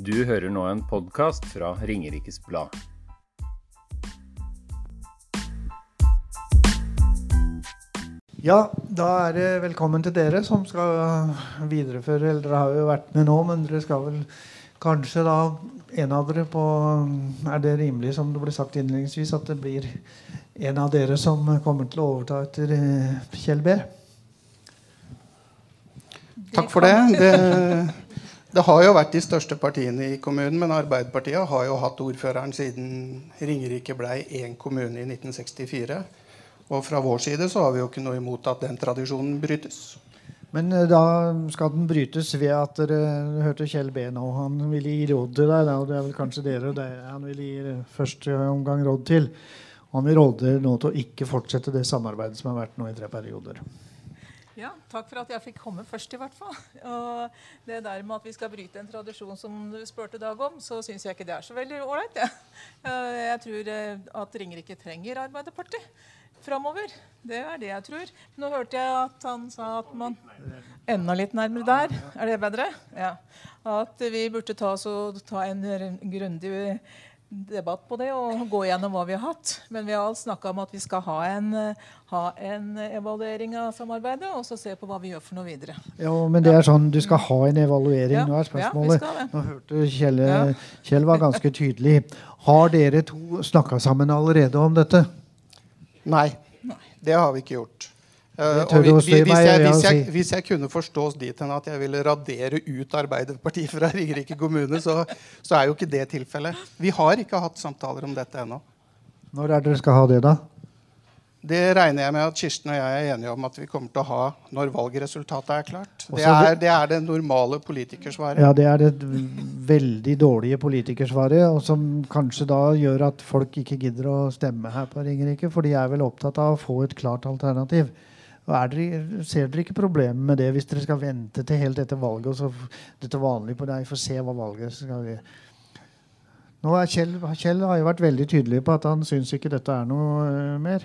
Du hører nå en podkast fra Ringerikes Blad. Ja, da er det velkommen til dere som skal videreføre. Eller dere har jo vært med nå, men dere skal vel kanskje da en av dere på Er det rimelig, som det ble sagt innledningsvis, at det blir en av dere som kommer til å overta etter eh, Kjell B? Takk for det. det. Det har jo vært de største partiene i kommunen, men Arbeiderpartiet har jo hatt ordføreren siden Ringerike blei én kommune i 1964. Og fra vår side så har vi jo ikke noe imot at den tradisjonen brytes. Men eh, da skal den brytes ved at dere hørte Kjell B nå. Han ville gi råd til deg, og det er vel kanskje dere og det han vil gi første omgang råd til. Han vil råde dere nå til å ikke fortsette det samarbeidet som har vært nå i tre perioder. Ja, Takk for at jeg fikk komme først, i hvert fall. Og det der med at vi skal bryte en tradisjon som du spurte Dag om, så syns jeg ikke det er så veldig ålreit. Ja. Jeg tror eh, at Ringerike trenger Arbeiderpartiet framover. Det er det jeg tror. Nå hørte jeg at han sa at man Enda litt nærmere der. Er det bedre? Ja. At vi burde ta, ta en grundig debatt på det og gå gjennom hva vi har hatt. Men vi har snakka om at vi skal ha en, ha en, evaluering av samarbeidet og så se på hva vi gjør for noe videre. Ja, men det er sånn, Du skal ha en evaluering. Ja, Nå er spørsmålet ja, Nå hørte Kjell, Kjell var ganske tydelig. Har dere to snakka sammen allerede om dette? Nei, det har vi ikke gjort. Hvis, jeg, si. hvis jeg kunne forstås dit hen at jeg ville radere ut Arbeiderpartiet fra Ringerike kommune, så, så er jo ikke det tilfellet. Vi har ikke hatt samtaler om dette ennå. Når er dere skal ha det, da? Det regner jeg med at Kirsten og jeg er enige om at vi kommer til å ha når valgresultatet er klart. Det er det, er det normale politikersvaret. Ja, Det er det veldig dårlige politikersvaret, og som kanskje da gjør at folk ikke gidder å stemme her på Ringerike, for de er vel opptatt av å få et klart alternativ. Er dere, ser dere ikke problemet med det hvis dere skal vente til helt etter valget? og så dette vanlig på deg, for å se hva valget skal bli? Nå Kjell, Kjell har jo vært veldig tydelig på at han syns ikke dette er noe øh, mer.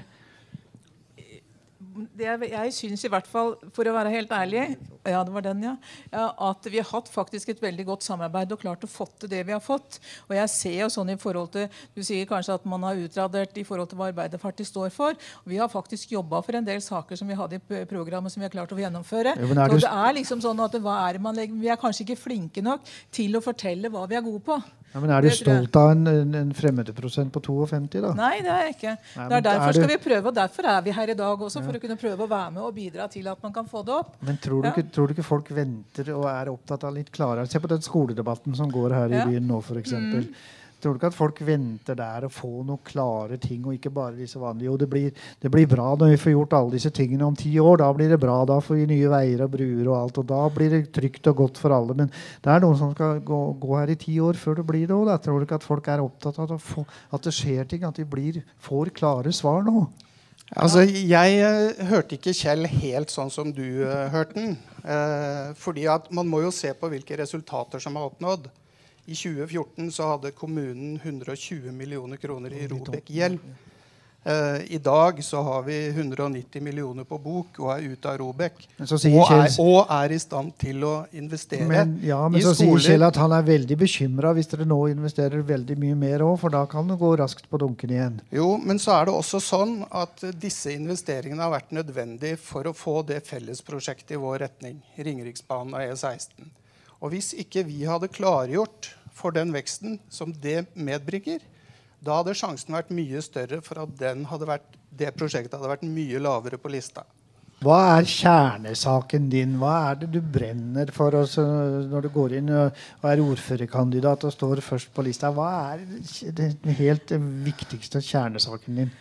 Jeg, jeg syns i hvert fall, for å være helt ærlig, ja, det var den, ja, at vi har hatt faktisk et veldig godt samarbeid og klart å få til det vi har fått. Og jeg ser jo sånn i forhold til Du sier kanskje at man har utradert i forhold til hva Arbeiderpartiet står for. Vi har faktisk jobba for en del saker som vi hadde i programmet som vi har klart å gjennomføre. Jo, er det... Så det er liksom sånn at hva er det man legger Vi er kanskje ikke flinke nok til å fortelle hva vi er gode på. Ja, men Er du stolt av en, en, en fremmedprosent på 52, da? Nei, det er jeg ikke. Nei, det er derfor er du- skal vi prøve, og derfor er vi her i dag også. For å kunne prøve å være med og bidra til at man kan få det opp. Men tror du, Ja. ikke, tror du ikke folk venter og er opptatt av litt klarere Se på den skoledebatten som går her i Ja. Mm. byen nå, f.eks. Tror du ikke at folk venter der og får noen klare ting, og ikke bare disse vanlige Jo, det blir, det blir bra når vi får gjort alle disse tingene om ti år. Da blir det bra. Da får vi nye veier og bruer og alt. Og da blir det trygt og godt for alle. Men det er noen som skal gå, gå her i ti år før det blir det òg. Tror du ikke at folk er opptatt av få, at det skjer ting? At de blir, får klare svar nå? Altså, Jeg eh, hørte ikke Kjell helt sånn som du eh, hørte den. Eh, fordi at man må jo se på hvilke resultater som er oppnådd. I 2014 så hadde kommunen 120 millioner kroner i Robek-gjeld. Uh, I dag så har vi 190 millioner på bok og er ute av Robek. Og og er i stand til å investere Men, ja, men så sier. Kjell at han er veldig bekymra hvis dere nå investerer veldig mye mer òg, for da kan det gå raskt på dunken igjen. Jo, men så er det også sånn at eh, disse investeringene har vært nødvendige for å få det fellesprosjektet i vår retning, Ringeriksbanen og E16. Og hvis ikke vi hadde klargjort for den veksten som det medbringer, da hadde sjansen vært mye større for at vært, det prosjektet hadde vært mye lavere på lista. Hva er kjernesaken din? Hva er det du brenner for oss når du går inn og er ordførerkandidat og står først på lista? Hva er den helt viktigste kjernesaken din?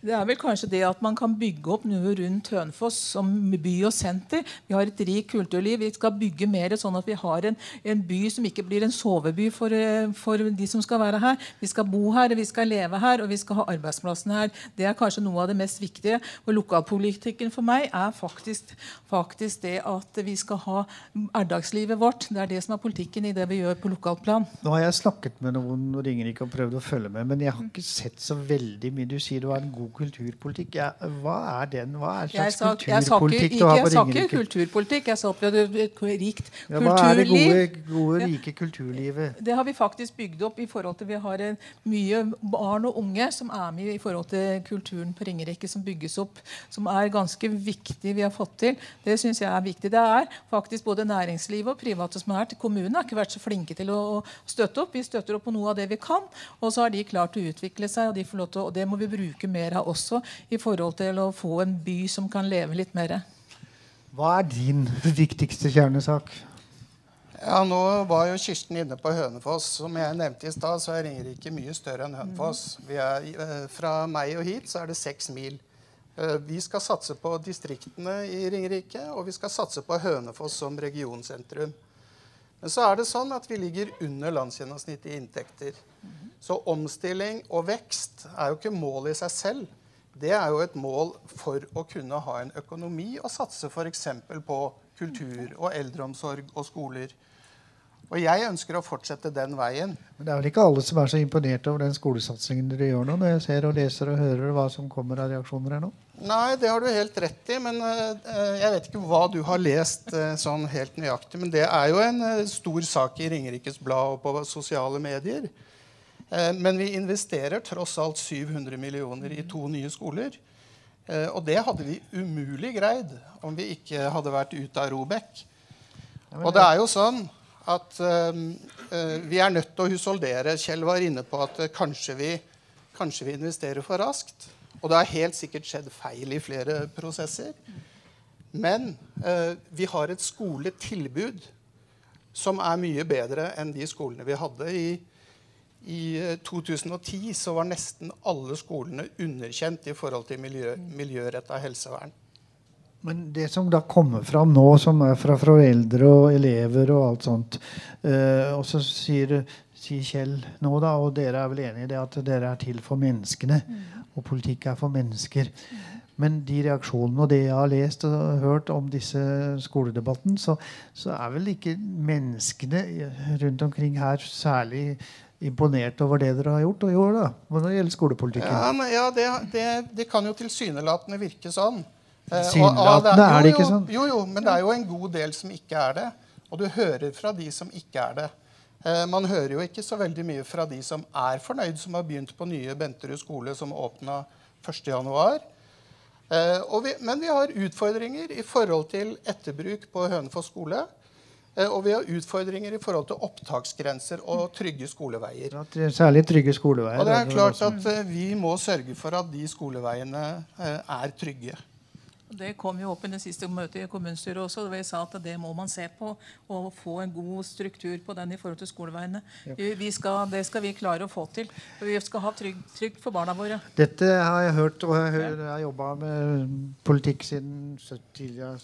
Det er vel kanskje det at man kan bygge opp noe rundt Hønefoss som by og senter. Vi har et rikt kulturliv. Vi skal bygge mer sånn at vi har en, en by som ikke blir en soveby for, eh, for de som skal være her. Vi skal bo her, vi skal leve her, og vi skal ha arbeidsplassene her. Det er kanskje noe av det mest viktige. Og lokalpolitikken for meg er faktisk, faktisk det at vi skal ha hverdagslivet vårt. Det er det som er politikken i det vi gjør på lokalt plan. Nå har jeg snakket med noen og ringer ikke og prøvd å følge med, men jeg har ikke sett så veldig mye. Du sier du har en god god kulturpolitikk. Ja, hva er den? Hva er slags sa, kulturpolitikk ikke, du har jeg sa ikke kulturpolitikk. Jeg sa at vi hadde et rikt Ja, hva er det gode, gode, rike kulturlivet? Det har vi faktisk bygd opp i forhold til Vi har en, mye barn og unge som er med i forhold til kulturen på Ringerike, som bygges opp. Som er ganske viktig vi har fått til. Det syns jeg er viktig. Det er faktisk både næringslivet og private som er her. Kommunen har ikke vært så flinke til å, å støtte opp. Vi støtter opp på noe av det vi kan, og så har de klart å utvikle seg. Og, de får lov til, og det må vi bruke mer av også i forhold til å få en by som kan leve litt mer. Hva er din viktigste kjernesak? Ja, Nå var jo Kirsten inne på Hønefoss. Som jeg nevnte i stad, så er Ringerike mye større enn Hønefoss. Vi er, eh, fra meg og hit så er det seks mil. Eh, Vi skal satse på distriktene i Ringerike, og vi skal satse på Hønefoss som regionsentrum. Men så er det sånn at vi ligger under landsgjennomsnittet i inntekter. Så omstilling og vekst er jo ikke mål i seg selv. Det er jo et mål for å kunne ha en økonomi og satse f.eks. på kultur og eldreomsorg og skoler. Og jeg ønsker å fortsette den veien. Men det er vel ikke alle som er så imponert over den skolesatsingen dere gjør nå, når jeg ser og leser og hører hva som kommer av reaksjoner her nå? Nei, det har du helt rett i. Men eh, jeg vet ikke hva du har lest eh, sånn helt nøyaktig. Men det er jo en eh, stor sak i Ringerikes Blad og på sosiale medier. Eh, men vi investerer tross alt 700 millioner i to nye skoler. Eh, og det hadde vi umulig greid om vi ikke hadde vært ute av Robek. Og det er jo sånn at eh, vi er nødt til å husholdere. Kjell var inne på at kanskje, vi, kanskje vi investerer for raskt. Og det har helt sikkert skjedd feil i flere prosesser. Men eh, vi har et skoletilbud som er mye bedre enn de skolene vi hadde. I, i eh, 2010 så var nesten alle skolene underkjent i forhold til miljø, miljøretta helsevern. Men det som da kommer fram nå, som er fra foreldre og elever og alt sånt eh, Og så sier, sier Kjell nå, da, og dere er vel enig i det, at dere er til for menneskene. Og politikk er for mennesker. Men de reaksjonene og det jeg har lest og hørt om disse skoledebatten, så, så er vel ikke menneskene rundt omkring her særlig imponert over det dere har gjort og gjør da, når det gjelder skolepolitikken. Ja, men, ja det, det, det kan jo tilsynelatende virke sånn. Eh, Tilsynelatende er det ikke sånn. Jo, jo, men det er jo en god del som ikke er det. Og du hører fra de som ikke er det. Eh, Man hører jo ikke så veldig mye fra de som er fornøyd, som har begynt på nye Benterud skole, som åpna 1.1. Eh, men vi har utfordringer i forhold til etterbruk på Hønefoss skole. Eh, og vi har utfordringer i forhold til opptaksgrenser og trygge skoleveier. Er Særlig trygge skoleveier. Og det er klart at eh, vi må sørge for at de skoleveiene eh, er trygge. Det kom jo opp i det siste møtet i kommunestyret også. hvor vi sa at det må man se på. Og få en god struktur på den i forhold til skoleveiene. Skal, det skal vi klare å få til. Vi skal ha trygg, trygt for barna våre. Dette har jeg hørt, og jeg, har jobba med politikk siden 70, ja,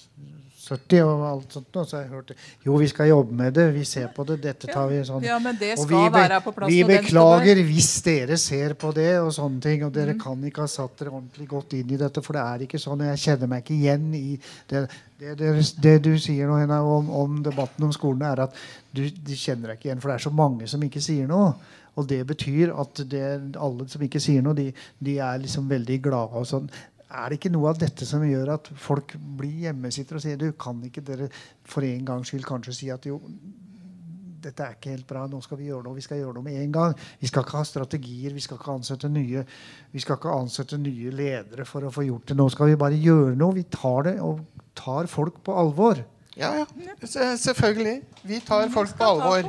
70 og alt sånt. nå, Så jeg hørte jo, vi skal jobbe med det, vi ser på det, dette tar vi sånn. Ja, men det Og vi, være på plass. Vi beklager hvis dere ser på det og sånne ting. Og Mm. dere kan ikke ha satt dere ordentlig godt inn i dette, for det er ikke sånn. Jeg kjenner meg ikke igjen i det. Det, det, det du sier nå Henna, om, om debatten om skolene, er at du, du kjenner deg ikke igjen, for det er så mange som ikke sier noe. Og det betyr at det, alle som ikke sier noe, de, de er liksom veldig glade. og sånn. Er det ikke noe av dette som gjør at folk blir hjemmesitter og sier du kan ikke dere for en gangs skyld kanskje si at jo, dette er ikke helt bra, nå skal vi gjøre noe. Vi skal gjøre noe med en gang. Vi skal ikke ha strategier, vi skal ikke ansette nye, vi skal ikke ansette nye ledere for å få gjort det. Nå skal vi bare gjøre noe. Vi tar det og tar folk på alvor. Ja, ja. Selvfølgelig. Vi tar folk på alvor.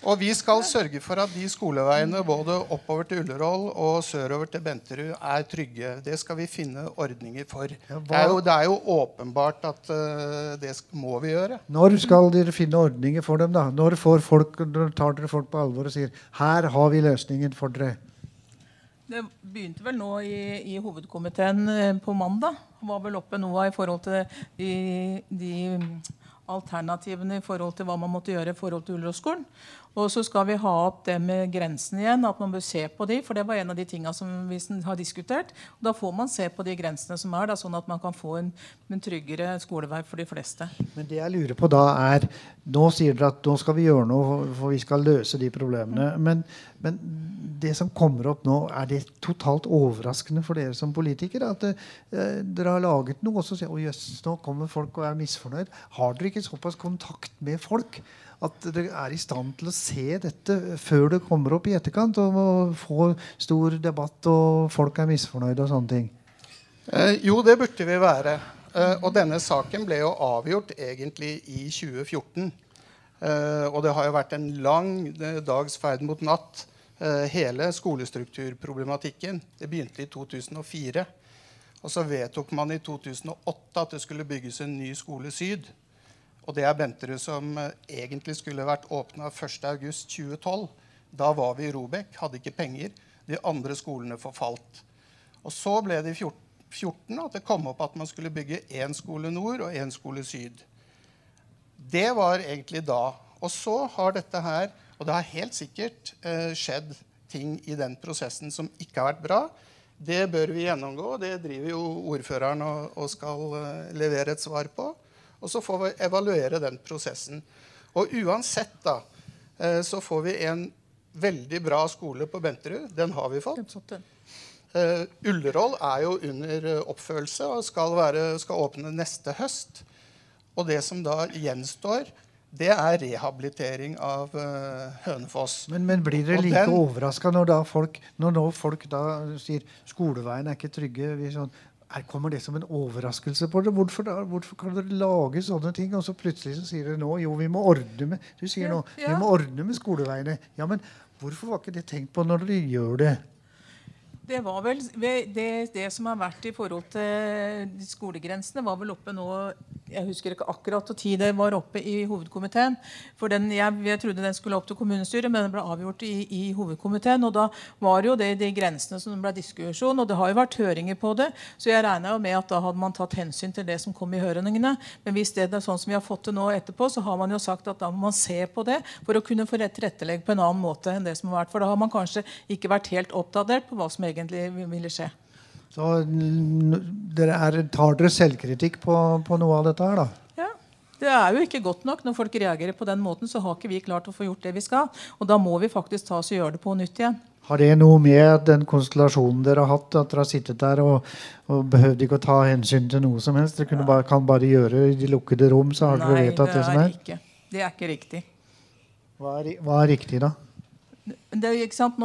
Og vi skal sørge for at de skoleveiene både oppover til Ullerål og sørover til Benterud er trygge. Det skal vi finne ordninger for. Ja, Det er jo, det er jo åpenbart at uh, det må vi gjøre. Når skal dere finne ordninger for dem? da? Når, får folk, når tar dere folk på alvor og sier her har vi løsningen for dere? Det begynte vel nå i, i hovedkomiteen eh, på mandag. var vel oppe noe i forhold til de, de alternativene i forhold til hva man måtte gjøre i forhold til Ullevålskolen. Og så skal vi ha opp det med grensene igjen, at man bør se på de, for det var en av de tingene som vi har diskutert. Og da får man se på de grensene som er, da, sånn at man kan få en, en tryggere skolevei for de fleste. Men det jeg lurer på da er Nå sier dere at nå skal vi gjøre noe, for vi skal løse de problemene. Men, men det som kommer opp nå, er det totalt overraskende for dere som politikere? At eh, dere har laget noe, og så sier jøss, nå kommer folk og er misfornøyd. Har dere ikke såpass kontakt med folk at dere er i stand til å se dette før det kommer opp i etterkant? Og få stor debatt, og folk er misfornøyde og sånne ting? Eh, jo, det burde vi være. Eh, og denne saken ble jo avgjort egentlig i 2014. Uh, og det har jo vært en lang uh, dags ferd mot natt, hele skolestrukturproblematikken. Det begynte i 2004. Og så vedtok man i 2008 at det skulle bygges en ny skole syd. Og det er Benterud som egentlig skulle vært åpna 1.8.2012. Da var vi i Robek, hadde ikke penger. De andre skolene forfalt. Og så ble det i 2014 at det kom opp at man skulle bygge én skole nord og én skole syd. Det var egentlig da. Og så har dette her Og det har helt sikkert eh, skjedd ting i den prosessen som ikke har vært bra. Det bør vi gjennomgå. Det driver jo ordføreren og, og skal eh, levere et svar på. Og så får vi evaluere den prosessen. Og uansett, da, eh, så får vi en veldig bra skole på Benterud. Den har vi fått. Uh, Ullevål er jo under oppførelse og skal, være, skal åpne neste høst. Og det som da gjenstår, det er rehabilitering av uh, Hønefoss. Men, men, blir dere like overraska når, folk, når folk da sier skoleveien er ikke trygge? Sånn, er, kommer det som en overraskelse på dere? Hvorfor, da, hvorfor, kan dere lage sånne ting? Og så plutselig så sier dere nå jo, vi må ordne med du sier nå, ja. vi må ordne med skoleveiene. Ja, men hvorfor var ikke det tenkt på når dere gjør det? Det var vel det, det, som har vært i forhold til skolegrensene, var vel oppe nå Jeg husker ikke akkurat når det var oppe i hovedkomiteen. For den, jeg, jeg, trodde den skulle opp til kommunestyret, men den ble avgjort i, i hovedkomiteen. Og da var jo det de grensene som ble diskusjon. Og det har jo vært høringer på det, så jeg regna med at da hadde man tatt hensyn til det som kom i høringene. Men hvis det er sånn som vi har fått det nå etterpå, så har man jo sagt at da må man se på det for å kunne få tilrettelegge på en annen måte enn det som har vært. For da har man kanskje ikke vært helt oppdatert på hva som egentlig egentlig ville skje. Så dere er, tar dere selvkritikk på, på, noe av dette her, da? Ja. Det er jo ikke godt nok. Når folk reagerer på den måten, så har ikke vi klart å få gjort det vi skal. Og da må vi faktisk ta oss og gjøre det på nytt igjen. Har det noe med den konstellasjonen dere har hatt, at dere har sittet der og, og behøvde ikke å ta hensyn til noe som helst? Dere bare, kan bare gjøre i de lukkede rom, så har Nei, dere vedtatt det, det som er? Ikke. Det er ikke riktig. Hva er, hva er riktig, da? Det,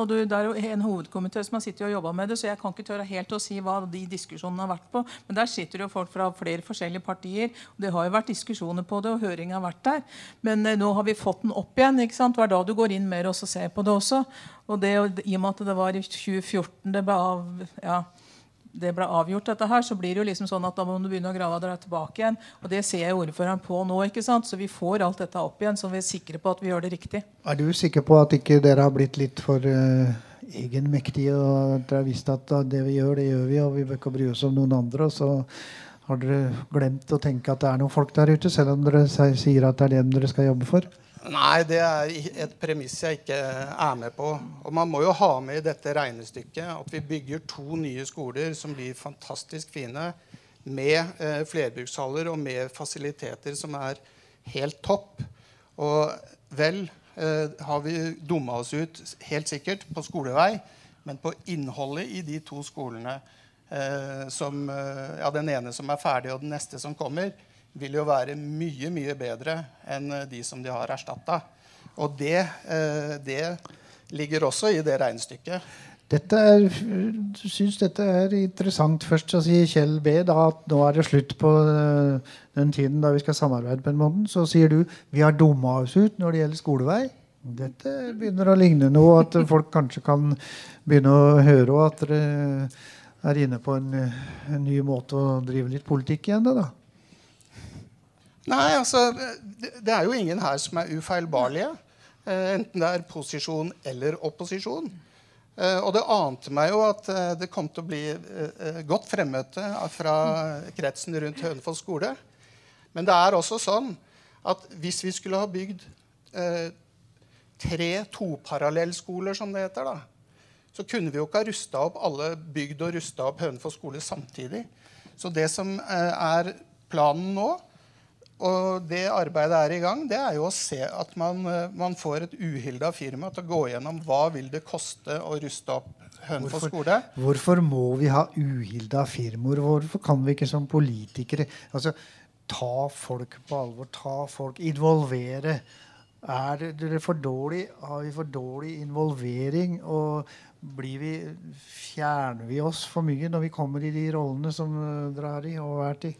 du, det er jo en hovedkomité som har sittet og jobba med det, så jeg kan ikke tørre helt å si hva de diskusjonene har vært på. Men der sitter jo folk fra flere forskjellige partier. og Det har jo vært diskusjoner på det, og høring har vært der. Men eh, nå har vi fått den opp igjen. ikke sant? Hver dag du går inn mer og ser på det også. Og det, I og med at det var i 2014 det ble av ja, det ble avgjort, dette her, så blir det jo liksom sånn at da må du begynne å grave deg tilbake igjen. Og det ser jeg ordføreren på nå. ikke sant? Så vi får alt dette opp igjen, så vi er sikre på at vi gjør det riktig. Er du sikker på at ikke dere har blitt litt for uh, egenmektige, og at dere har visst at det vi gjør, det gjør vi, og vi bør ikke bry oss om noen andre? og så har dere glemt å tenke at det er noen folk der ute, selv om dere sier at det er dem dere skal jobbe for? Nei, det er et premiss jeg ikke er med på. Og man må jo ha med i dette regnestykket at vi bygger to nye skoler som blir fantastisk fine, med eh, flerbrukshaller og med fasiliteter som er helt topp. Og vel eh, har vi dumma oss ut, helt sikkert, på skolevei, men på innholdet i de to skolene eh, som, eh, Ja, den ene som er ferdig, og den neste som kommer, vil jo være mye, mye bedre enn eh, de som de har erstatta. Og det, eh, det, ligger også i det regnestykket. Dette er, synes dette er interessant. Først så sier Kjell B da, at nå er det slutt på eh, den tiden da vi skal samarbeide på en måte. Så sier du vi har dumma oss ut når det gjelder skolevei. Dette begynner å ligne noe, at folk kanskje kan begynne å høre at dere er inne på en, en ny måte å drive litt politikk igjen. da. Nei, altså det, er jo ingen her som er ufeilbarlige. Eh, enten det er posisjon eller opposisjon. Eh, og det ante meg jo at eh, det kom til å bli godt fremmøte fra kretsen rundt Hønefoss skole. Men det er også sånn at hvis vi skulle ha bygd tre toparallellskoler, som det heter, da, så kunne vi jo ikke ha rusta opp alle bygd og rusta opp Hønefoss skole samtidig. Så det som er planen nå, og det arbeidet er i gang, det er jo å se at man, eh, man får et uhilda firma til å gå gjennom hva vil det koste å ruste opp Hønefoss skole. Hvorfor må vi ha uhilda firmaer? Hvorfor kan vi ikke som politikere altså, ta folk på alvor? Ta folk, Involvere. Er det for dårlig? Har vi for dårlig involvering? Og blir vi, fjerner vi oss for mye når vi kommer i de rollene som dere er i og har vært i?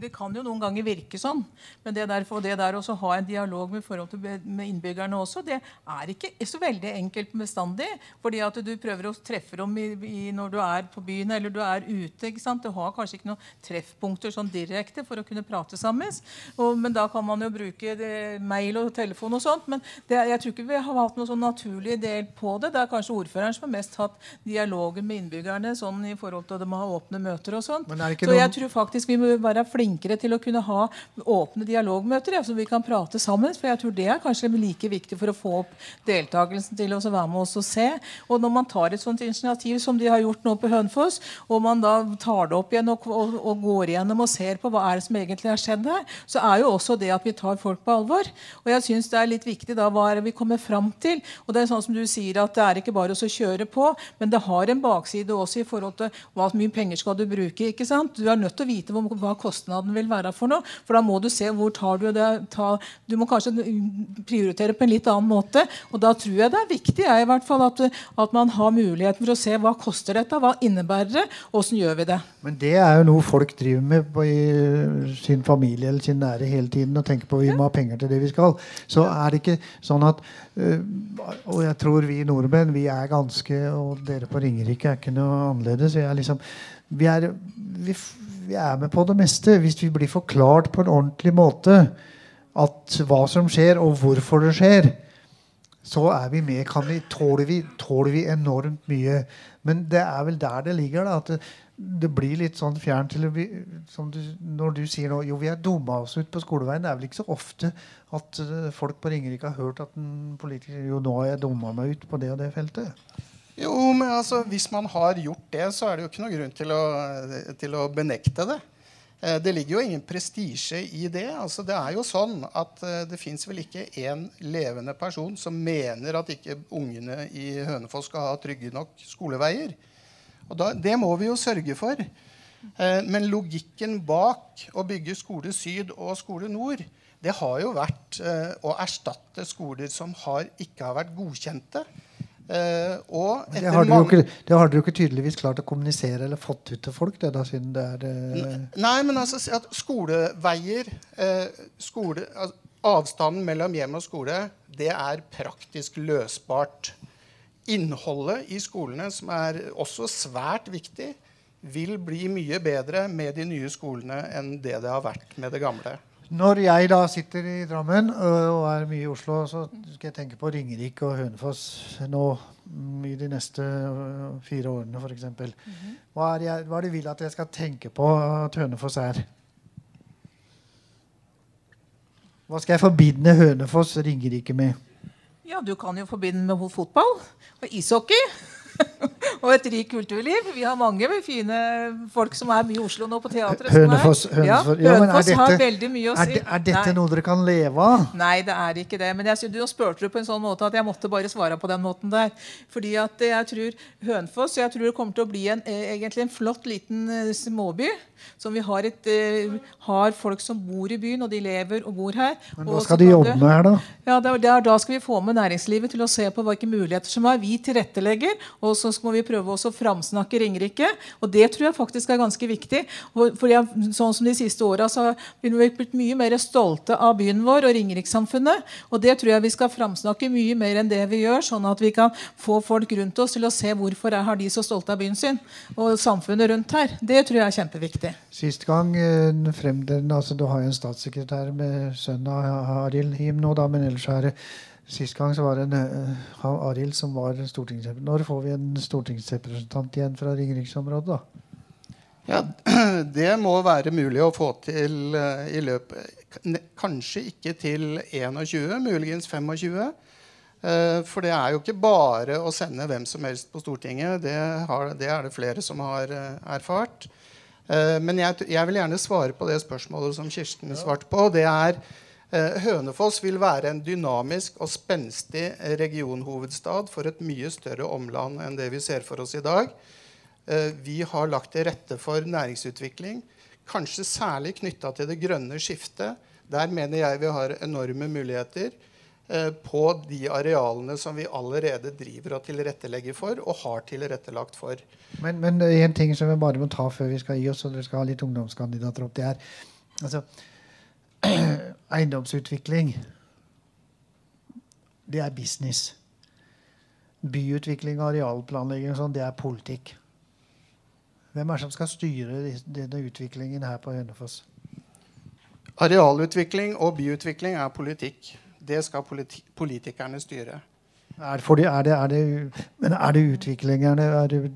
Det kan jo noen ganger virke sånn. Men det der, det der å ha en dialog med, til, med, innbyggerne også, det er ikke så veldig enkelt bestandig. Fordi at du prøver å treffe dem i, i, når du er på byen eller du er ute. ikke sant? Du har kanskje ikke noen treffpunkter sånn direkte for å kunne prate sammen. Og, men da kan man jo bruke det, mail og telefon og sånt. Men det, jeg tror ikke vi har hatt noen sånn naturlig del på det. Det er kanskje ordføreren som har mest hatt dialogen med innbyggerne sånn i forhold til at de har åpne møter og sånt. Så jeg tror faktisk vi må være flinke flinkere til å kunne ha åpne dialogmøter, ja, så vi kan prate sammen. For jeg tror det er kanskje like viktig for å få opp deltakelsen til å være med oss og se. Og når man tar et sånt initiativ som de har gjort nå på Hønefoss, og man da tar det opp igjen og, og, og, går igjennom og ser på hva er det som egentlig har skjedd her, så er jo også det at vi tar folk på alvor. Og jeg syns det er litt viktig da hva er det vi kommer fram til. Og det er sånn som du sier at det er ikke bare å kjøre på, men det har en bakside også i forhold til hva mye penger skal du bruke. ikke sant? Du er nødt til å vite hva kostnaden kostnaden vil være for noe. For da må du se hvor tar du det ta, Du må kanskje prioritere på en litt annen måte. Og da tror jeg det er viktig jeg, i hvert fall, at, at, man har muligheten for å se hva koster dette, hva innebærer det, åssen gjør vi det. Men det er jo noe folk driver med på, i sin familie eller sin nære hele tiden og tenker på vi må ha penger til det vi skal. Så er det ikke sånn at øh, Og jeg tror vi nordmenn vi er ganske Og dere på Ringerike er ikke noe annerledes. Vi er liksom vi er, vi, vi er med på det meste hvis vi blir forklart på en ordentlig måte at hva som skjer, og hvorfor det skjer. Så er vi med. Vi, tåler, vi, tåler, vi, enormt mye. Men det er vel der det ligger. Da, at det, det, blir litt sånn fjernt Når du sier nå jo vi er dumma oss ut på skoleveien. Det er vel ikke så ofte at uh, folk på Ringerike har hørt at en politiker jo nå har jeg dumma meg ut på det og det feltet. Jo, men altså, Hvis man har gjort det, så er det jo ikke noe grunn til å, til å benekte det. Eh, det ligger jo ingen prestisje i det. Altså, det er jo sånn at eh, det fins vel ikke én levende person som mener at ikke ungene i Hønefoss skal ha trygge nok skoleveier. Og da, det må vi jo sørge for. Eh, men logikken bak å bygge Skole Syd og Skole Nord det har jo vært å erstatte skoler som har, ikke har vært godkjente. Uh, det, har dere ikke, det har dere jo ikke tydeligvis klart å kommunisere eller fått ut til folk? Det, da, det er, uh... Nei, men altså at skoleveier uh, skole, Avstanden mellom hjem og skole det er praktisk løsbart. Innholdet i skolene, som er også svært viktig, vil bli mye bedre med de nye skolene enn det det har vært med det gamle. Når jeg da sitter i Drammen og er mye i Oslo, så skal jeg tenke på Ringerike og Hønefoss nå mm, i de neste fire årene, f.eks. -hmm. hva, er hva er det vil at jeg skal tenke på at Hønefoss er? Hva skal jeg forbinde Hønefoss Ringerike med? Ja, Du kan jo forbinde med fotball og ishockey. og et rikt kulturliv. Vi har mange fine folk som er mye i Oslo nå på teatret. Hønefoss, Hønefoss, ja, Hønefoss har veldig mye å si. Er, det, er dette Nei. noe dere kan leve av? Nei, det er ikke det. Men jeg, du spurte du på en sånn måte at jeg måtte bare svare på den måten der. Fordi at jeg tror Hønefoss jeg tror det kommer til å bli en, eh, egentlig en flott liten eh, småby. Som vi har, et, uh, har folk som bor i byen, og de lever og bor her. Men hva skal de jobbe med her, da? Ja, der, der, Da skal vi få med næringslivet til å se på hvilke muligheter som er. Vi tilrettelegger. og så må vi prøve å framsnakke Ringerike. Og det tror jeg faktisk er ganske viktig. For jeg, sånn som De siste åra har vi blitt mye mer stolte av byen vår og Ringerikssamfunnet. Og det tror jeg vi skal framsnakke mye mer enn det vi gjør, sånn at vi kan få folk rundt oss til å se hvorfor er, har de så stolte av byen sin og samfunnet rundt her. Det tror jeg er kjempeviktig. Sist gang fremdelen, altså Du har jo en statssekretær med sønnen av Arild Him nå, da, men ellers er det Sist gang så var det en uh, Arild som var stortingsrepresentant. Når får vi en stortingsrepresentant igjen fra Ringeriksområdet, da? Ja, Det må være mulig å få til uh, i løpet Kanskje ikke til 21, muligens 25. Uh, for det er jo ikke bare å sende hvem som helst på Stortinget. Det, har, det er det flere som har erfart. Eh, men jeg, jeg, vil gjerne svare på det spørsmålet som Kirsten svarte på. Det er eh, Hønefoss vil være en dynamisk og spenstig regionhovedstad for et mye større omland enn det vi ser for oss i dag. Eh, vi har lagt til rette for næringsutvikling, kanskje særlig knytta til det grønne skiftet. Der mener jeg vi har enorme muligheter på de arealene som vi allerede driver og tilrettelegger for, og har tilrettelagt for. Men, men en ting som vi bare må ta før vi skal gi oss, og dere skal ha litt ungdomskandidater opp, det er altså, eiendomsutvikling. Det er business. Byutvikling og arealplanlegging og sånn, det er politikk. Hvem er det som skal styre denne utviklingen her på Hønefoss? Arealutvikling og byutvikling er politikk. Det skal politi politikerne styre. Er det, er det, er det, men er det utviklingerne, er det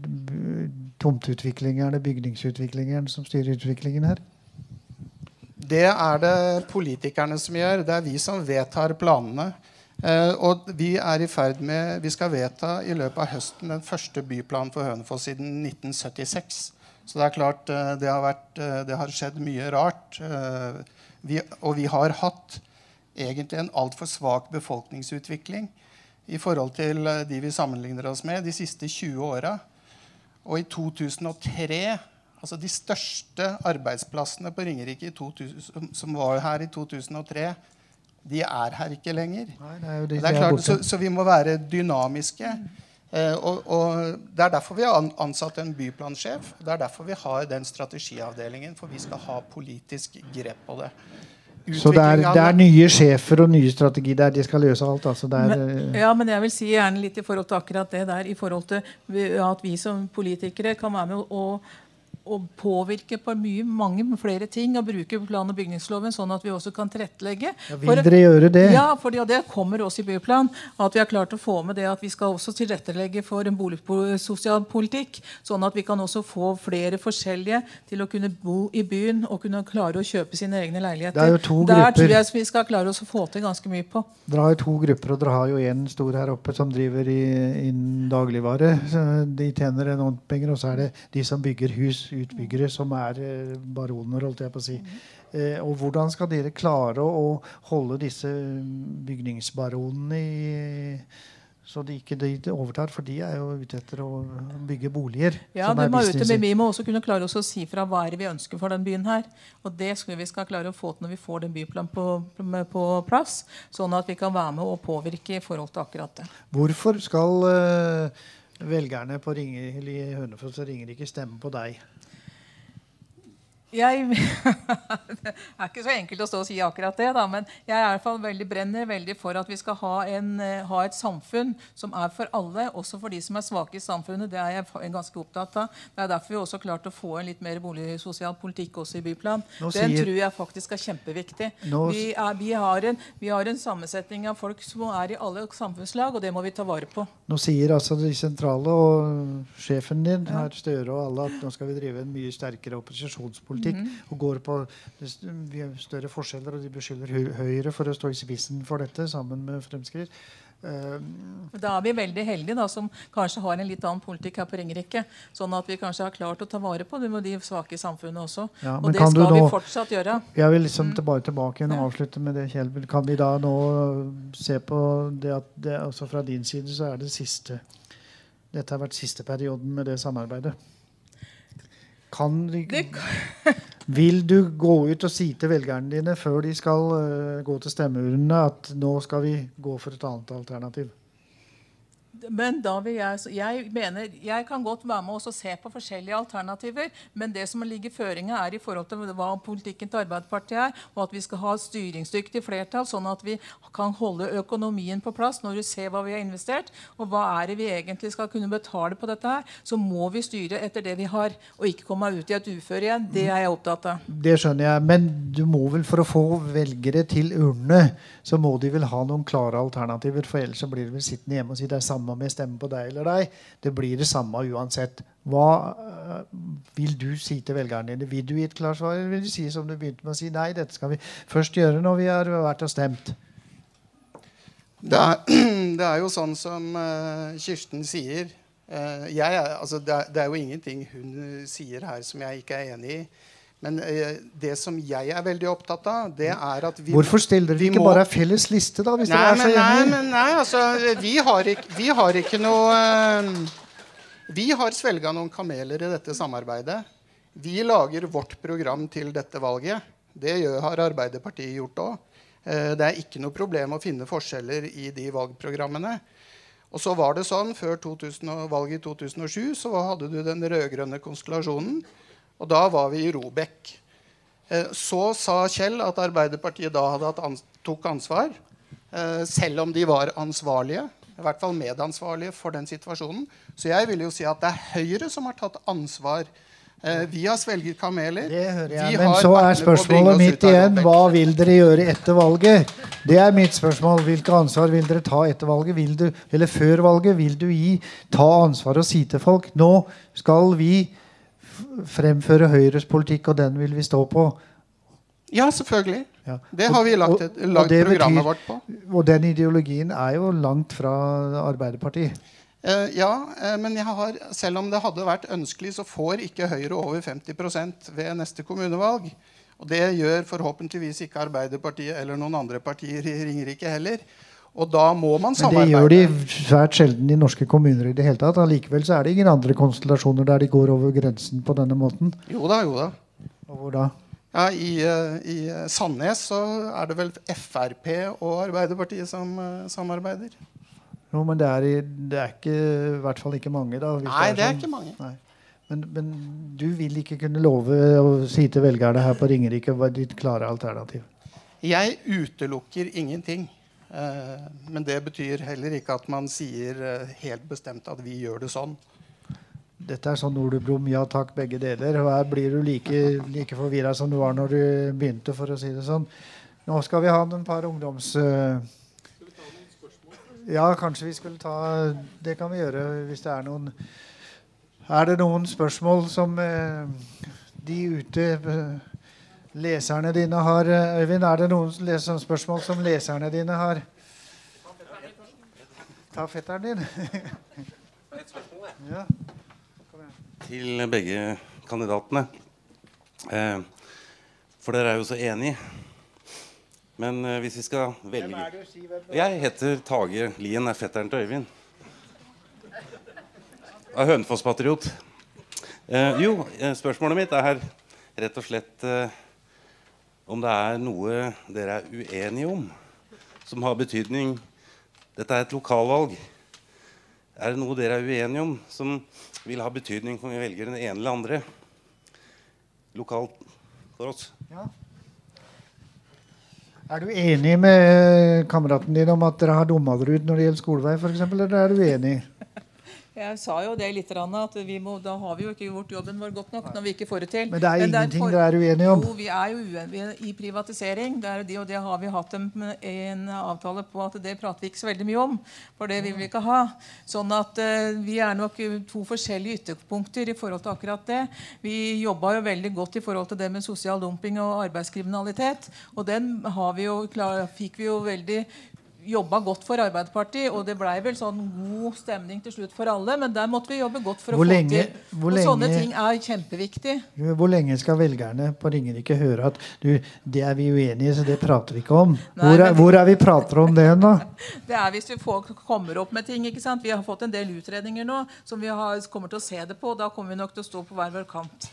tomteutviklingerne, bygningsutviklingerne som styrer utviklingen her? Det er det politikerne som gjør. Det er vi som vedtar planene. Eh, og vi er i ferd med Vi skal vedta i løpet av høsten den første byplanen for Hønefoss siden 1976. Så det er klart eh, det har, vært, eh, det har skjedd mye rart. Eh, vi, og vi har hatt egentlig en altfor svak befolkningsutvikling i forhold til eh, de vi sammenligner oss med de siste 20 åra. Og i 2003 Altså de største arbeidsplassene på Ringerike 2000, som var her i 2003, de er her ikke lenger. Nei, det er de det er klart, så, så, vi må være dynamiske. Eh, og, og, Det er derfor vi har ansatt en byplansjef. Det er derfor vi har den strategiavdelingen. For vi skal ha politisk grep på det. Så det er, det er, nye sjefer og nye strategi der de skal løse alt? Altså men, eh, ja, men jeg vil si gjerne litt i forhold til akkurat det der. I forhold til at vi som politikere kan være med å å påvirke på mye, mange flere ting og bruke plan- og bygningsloven sånn at vi også kan tilrettelegge. Ja, vil dere gjøre det? Ja, for det kommer også i byplan. At vi har klart å få med det at vi skal også tilrettelegge for en boligsosial politikk. Sånn at vi kan også få flere forskjellige til å kunne bo i byen og kunne klare å kjøpe sine egne leiligheter. Det er jo to Der grupper. tror jeg vi skal klare oss å få til ganske mye på. Dere har jo to grupper, og dere har jo en stor her oppe som driver i, innen dagligvare. de tjener enormt penger. Og så er det de som bygger hus utbyggere som er eh, baroner, holdt jeg på å si. Eh, og hvordan skal dere klare å holde disse bygningsbaronene i så de ikke de overtar, for de er jo ute etter å bygge boliger. Ja, de må ut, men Vi må også kunne klare oss å si fra hva er det vi ønsker for den byen. her. Og Det skal vi skal klare å få til når vi får den byplanen på, på, plass. Sånn at vi kan være med og påvirke i forhold til akkurat det. Hvorfor skal uh, velgerne på Ringer, Hønefoss og Ringerike stemmer på deg? Jeg, det er ikke så enkelt å stå og si akkurat det, da, men jeg er i hvert fall veldig brenner veldig for at vi skal ha, en, eh, ha, et samfunn som er for alle, også for de som er svake i samfunnet. Det er jeg ganske opptatt av. Det er derfor vi også har klart å få en litt mer boligsosial politikk også i byplan. Nå Den sier, tror jeg faktisk er kjempeviktig. Nå, vi, er, vi, har en, vi, har en, sammensetning av folk som er i alle samfunnslag, og det må vi ta vare på. Nå sier altså de sentrale og sjefen din, herr Støre og alle, at nå skal vi drive en mye sterkere opposisjonspolitikk politikk mm -hmm. og går på større forskjeller, og de beskylder Høyre for å stå i spissen for dette sammen med Fremskritt. Um, da er vi veldig heldige da, som kanskje har en litt annen politikk her på Ringerike. Sånn at vi kanskje har klart å ta vare på de svake i samfunnet også. Ja, og det skal nå, vi fortsatt gjøre. Jeg vil liksom mm. bare tilbake og avslutte med det, Kjell. Kan vi da nå se på det at det, også fra din side så er det siste Dette har vært siste perioden med det samarbeidet? Kan de, vil du gå ut og si til velgerne dine før de skal uh, gå til stemmeurnene, at nå skal vi gå for et annet alternativ? Men da vil jeg, jeg mener, jeg kan godt være med og se på forskjellige alternativer, men det som ligger i føringa, er i forhold til hva politikken til Arbeiderpartiet er, og at vi skal ha styringsdyktig flertall, sånn at vi kan holde økonomien på plass når du ser hva vi har investert, og hva er det vi egentlig skal kunne betale på dette her, så må vi styre etter det vi har, og ikke komme ut i et uføre igjen. Det er jeg opptatt av. Det skjønner jeg, men du må vel for å få velgere til urnene, så må de vel ha noen klare alternativer, for ellers så blir de vel sittende hjemme og si det er samme om jeg stemmer på deg eller deg. Det blir det samme uansett. Hva uh, vil du si til velgerne dine? Vil du gi et klart svar, eller vil du si som du begynte med å si nei, dette skal vi først gjøre når vi har vært og stemt? Det er, det er jo sånn som uh, Kirsten sier. Eh, jeg altså det, er, det, er, jo ingenting hun sier her som jeg ikke er enig i. Men eh, det som jeg er veldig opptatt av, det er at vi Hvorfor stiller dere ikke må... bare felles liste, da? hvis nei, dere er så enige? Nei, men nei, altså, vi har ikke, vi har ikke noe uh, Vi har svelga noen kameler i dette samarbeidet. Vi lager vårt program til dette valget. Det gjør, har Arbeiderpartiet gjort òg. Eh, det er ikke noe problem å finne forskjeller i de valgprogrammene. Og så var det sånn, Før 2000, valget i 2007 så hadde du den rød-grønne konstellasjonen. Og da var vi i Robek. Eh, så sa Kjell at Arbeiderpartiet da ans tok ansvar. Eh, selv om de var ansvarlige, i hvert fall medansvarlige for den situasjonen. Så jeg vil jo si at det er Høyre som har tatt ansvar. Eh, vi har svelget kameler. Det hører jeg. Men så er spørsmålet mitt igjen. Hva vil dere gjøre etter valget? Det er mitt spørsmål. Hvilke ansvar vil dere ta etter valget? Vil du, eller før valget? Vil du gi, ta ansvar og si til folk nå skal vi fremføre Høyres politikk, og den vil vi stå på. Ja, selvfølgelig. Ja. Det har vi lagt, et, lagt programmet betyr, vårt på. Og den ideologien er jo langt fra Arbeiderpartiet. Eh, ja, eh, men har, selv om det hadde vært ønskelig, så får ikke Høyre over 50% ved neste kommunevalg. Og det gjør forhåpentligvis ikke Arbeiderpartiet eller noen andre partier i Ringerike heller. Og da må man samarbeide. Men det gjør de svært sjelden i norske kommuner i det hele tatt. Allikevel så er det ingen andre konstellasjoner der de går over grensen på denne måten. Jo da, jo da. Og hvor da? Ja, i, eh, I, Sandnes så er det vel Frp og Arbeiderpartiet som uh, samarbeider. Jo, men det er, det er, ikke, i hvert fall ikke mange, da. Nei, det er, det sånn. ikke mange. Men, men, du vil ikke kunne love å si til velgerne her på Ringerike hva ditt klare alternativ? Jeg utelukker ingenting. Eh, men det betyr heller ikke at man sier eh, helt bestemt at vi gjør det sånn. Dette er sånn Olebrom, ja takk, begge deler. Og her blir du like, like forvirra som du var når du begynte, for å si det sånn. Nå skal vi ha en par ungdoms... Ja, kanskje vi skulle ta Det kan vi gjøre hvis det er noen Er det noen spørsmål som eh, de ute leserne dine har eh, Øyvind, er det noen spørsmål som leserne dine har? Ta fetteren din. Et spørsmål, ja. Til begge kandidatene. Eh, for dere er jo så enige. Men eh, hvis vi skal velge Jeg heter Tage Lien, er fetteren til Øyvind. Er Hønefoss-patriot. jo, spørsmålet mitt er rett og slett om det er noe dere er uenige om som har betydning Dette er et lokalvalg. Er det noe dere er uenige om som vil ha betydning om vi velger den ene eller andre lokalt for oss? Ja. Er du enig med kameraten din om at dere har dumma dere ut når det gjelder skolevei, f.eks., eller er du uenig? Jeg sa jo det litt, at må, da har vi jo ikke gjort jobben vår godt nok. når vi ikke får det til. Men det er Men ingenting dere er uenige om? Jo, vi er jo uenige i privatisering. Det er det, og det har vi hatt en, en, avtale på at det prater vi ikke så veldig mye om. For det vil vi ikke ha. Sånn at uh, vi er nok to forskjellige ytterpunkter i forhold til akkurat det. Vi jobba jo veldig godt i forhold til det med sosial dumping og arbeidskriminalitet. Og den vi jo, klar, fikk vi jo veldig jobba godt for Arbeiderpartiet, og det blei vel sånn god stemning til slutt for alle. Men der måtte vi jobbe godt for å lenge, få til. Og lenge, sånne ting er kjempeviktig. Hvor lenge skal velgerne på Ringerike høre at du, det er vi uenige i, så det prater vi ikke om? Nei, hvor, er, hvor, er, vi prater om det da? det er hvis vi får, kommer opp med ting. ikke sant? Vi har fått en del utredninger nå som vi har, kommer til å se det på. og Da kommer vi nok til å stå på hver vår kant.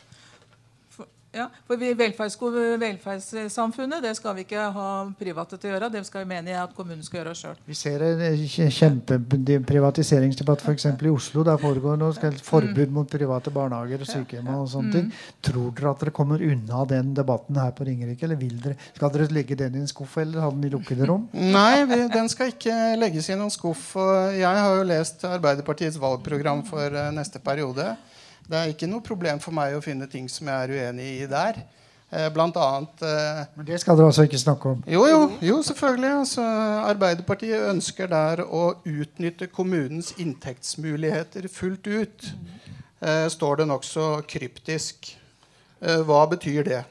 Ja, for Velferdssamfunnet det skal vi ikke ha private til å gjøre. Det skal vi mene at kommunen skal gjøre sjøl. Vi ser en kjempeprivatiseringsdebatt f.eks. i Oslo. Der foregår noe forbud mm. mot private barnehager og sykehjem. og sånne mm. ting. Tror dere at dere kommer unna den debatten her på Ringerike? eller vil dere, Skal dere legge den i en skuff eller ha den i lukkede rom? Nei, vi, den skal ikke legges i noen skuff. Jeg har jo lest Arbeiderpartiets valgprogram for eh, neste periode. Det er ikke noe problem for meg å finne ting som jeg er uenig i der. Eh, blant annet eh, Men det skal dere altså ikke snakke om? Jo, jo, jo selvfølgelig. Altså, Arbeiderpartiet ønsker der å utnytte kommunens inntektsmuligheter fullt ut. Eh, står det nokså kryptisk. Hva betyr det?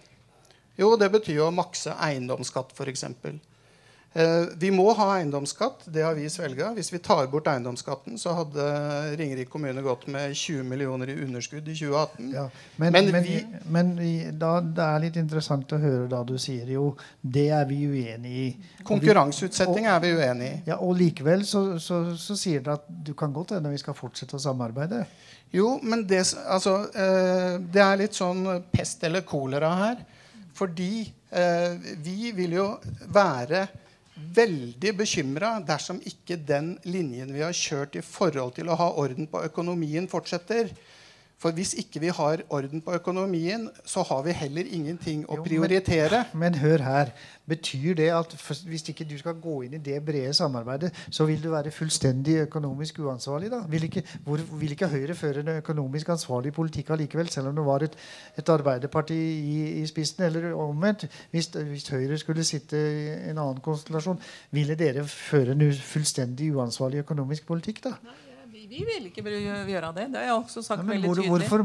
Jo, det betyr å makse eiendomsskatt, f.eks. Eh, vi må ha eiendomsskatt. Det har vi svelga. Hvis vi tar bort eiendomsskatten, så hadde Ringerike kommune gått med 20 millioner i underskudd i 2018. Ja, men, Men men, vi- men da, det er litt interessant å høre da du sier jo det er vi uenig i. Konkurranseutsetting er vi uenig i. Ja, og likevel så, så, så sier dere at du kan godt hende vi skal fortsette å samarbeide. Jo, men det, altså, eh, det er litt sånn pest eller kolera her. Fordi eh, vi vil jo være veldig bekymra dersom ikke den linjen vi har kjørt i forhold til å ha orden på økonomien, fortsetter. For hvis ikke vi har orden på økonomien, så har vi heller ingenting å Jo, men- prioritere. Men hør her. Betyr det at hvis ikke du skal gå inn i det brede samarbeidet, så vil du være fullstendig økonomisk uansvarlig? da? Vil ikke, hvor, vil ikke Høyre føre en økonomisk ansvarlig politikk allikevel, selv om det var et, et Arbeiderparti i, i spissen? Eller omvendt, hvis, hvis Høyre skulle sitte i en annen konstellasjon, ville dere føre en fullstendig uansvarlig økonomisk politikk da? Vi, vi vil ikke gjøre det. Det har jeg også sagt Ja, veldig hvor, tydelig. hvorfor,